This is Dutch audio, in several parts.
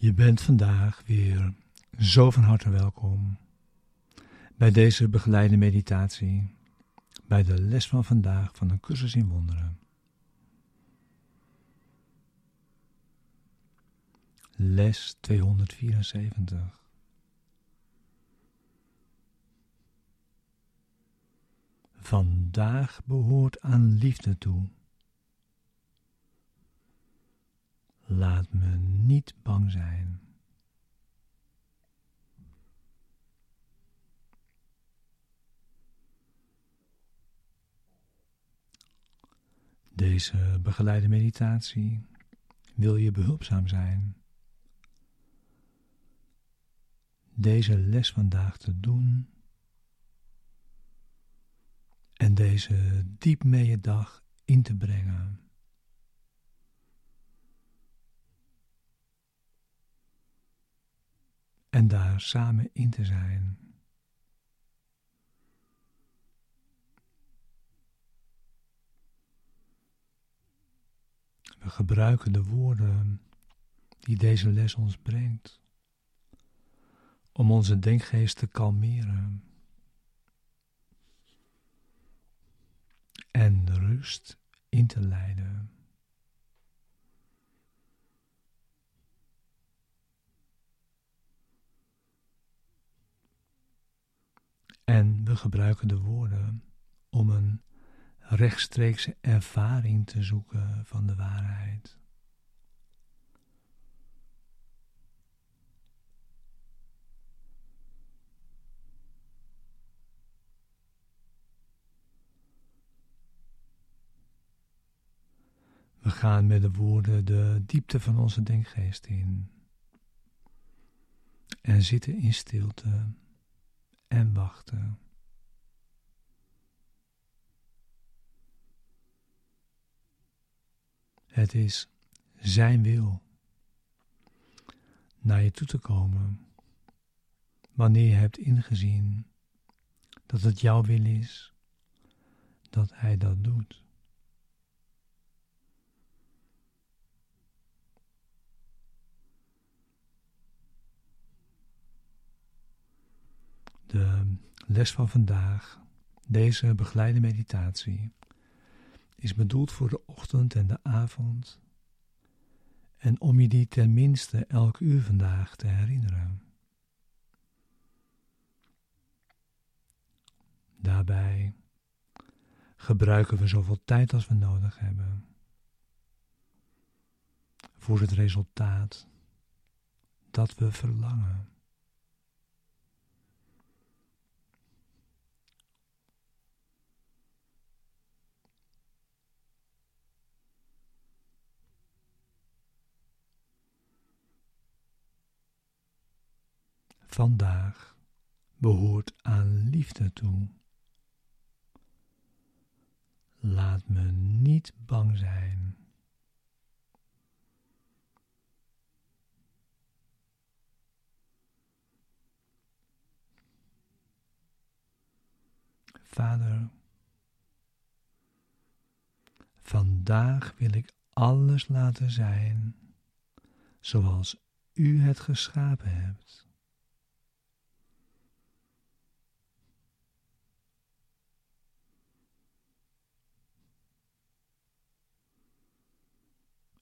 Je bent vandaag weer zo van harte welkom bij deze begeleide meditatie, bij de les van vandaag van een cursus in wonderen. Les 274. Vandaag behoort aan liefde toe. Laat me niet bang zijn. Deze begeleide meditatie wil je behulpzaam zijn. Deze les vandaag te doen en deze diep mee dag in te brengen. En daar samen in te zijn. We gebruiken de woorden die deze les ons brengt om onze denkgeest te kalmeren en rust in te leiden. En we gebruiken de woorden om een rechtstreekse ervaring te zoeken van de waarheid. We gaan met de woorden de diepte van onze denkgeest in en zitten in stilte en wachten. Het is Zijn wil naar je toe te komen wanneer je hebt ingezien dat het jouw wil is dat Hij dat doet. De les van vandaag, deze begeleide meditatie, is bedoeld voor de ochtend en de avond en om je die tenminste elk uur vandaag te herinneren. Daarbij gebruiken we zoveel tijd als we nodig hebben voor het resultaat dat we verlangen. Vandaag behoort aan liefde toe. Laat me niet bang zijn. Vader, vandaag wil ik alles laten zijn zoals U het geschapen hebt.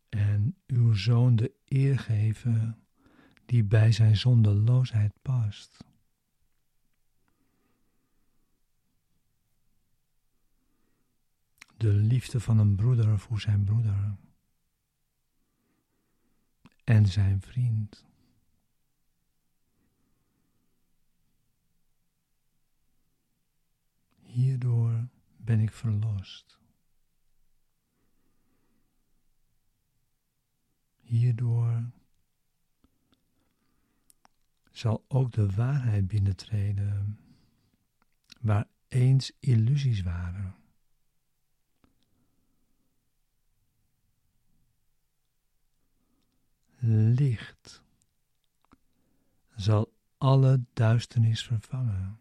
en zoon de eer geven die bij zijn zondeloosheid past. De liefde van een broeder voor zijn broeder en zijn vriend. Hierdoor ben ik verlost. Hierdoor zal ook de waarheid binnentreden, waar eens illusies waren. Licht zal alle duisternis vervangen.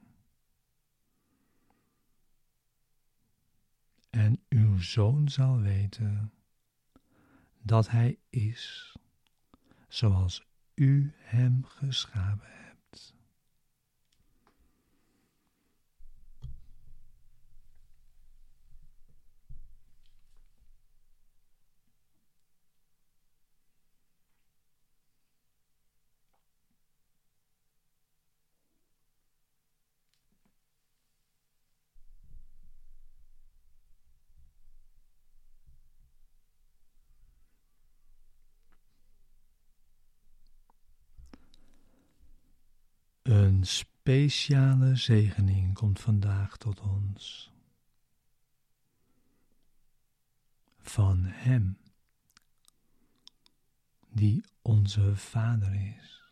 En uw zoon zal weten dat Hij is zoals u hem geschapen hebt. Een speciale zegening komt vandaag tot ons. Van Hem, die onze Vader is.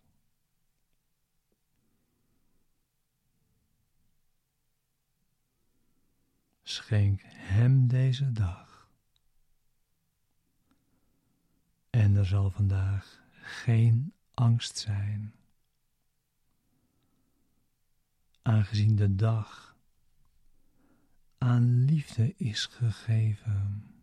Schenk Hem deze dag. En er zal vandaag geen angst zijn aangezien de dag aan liefde is gegeven.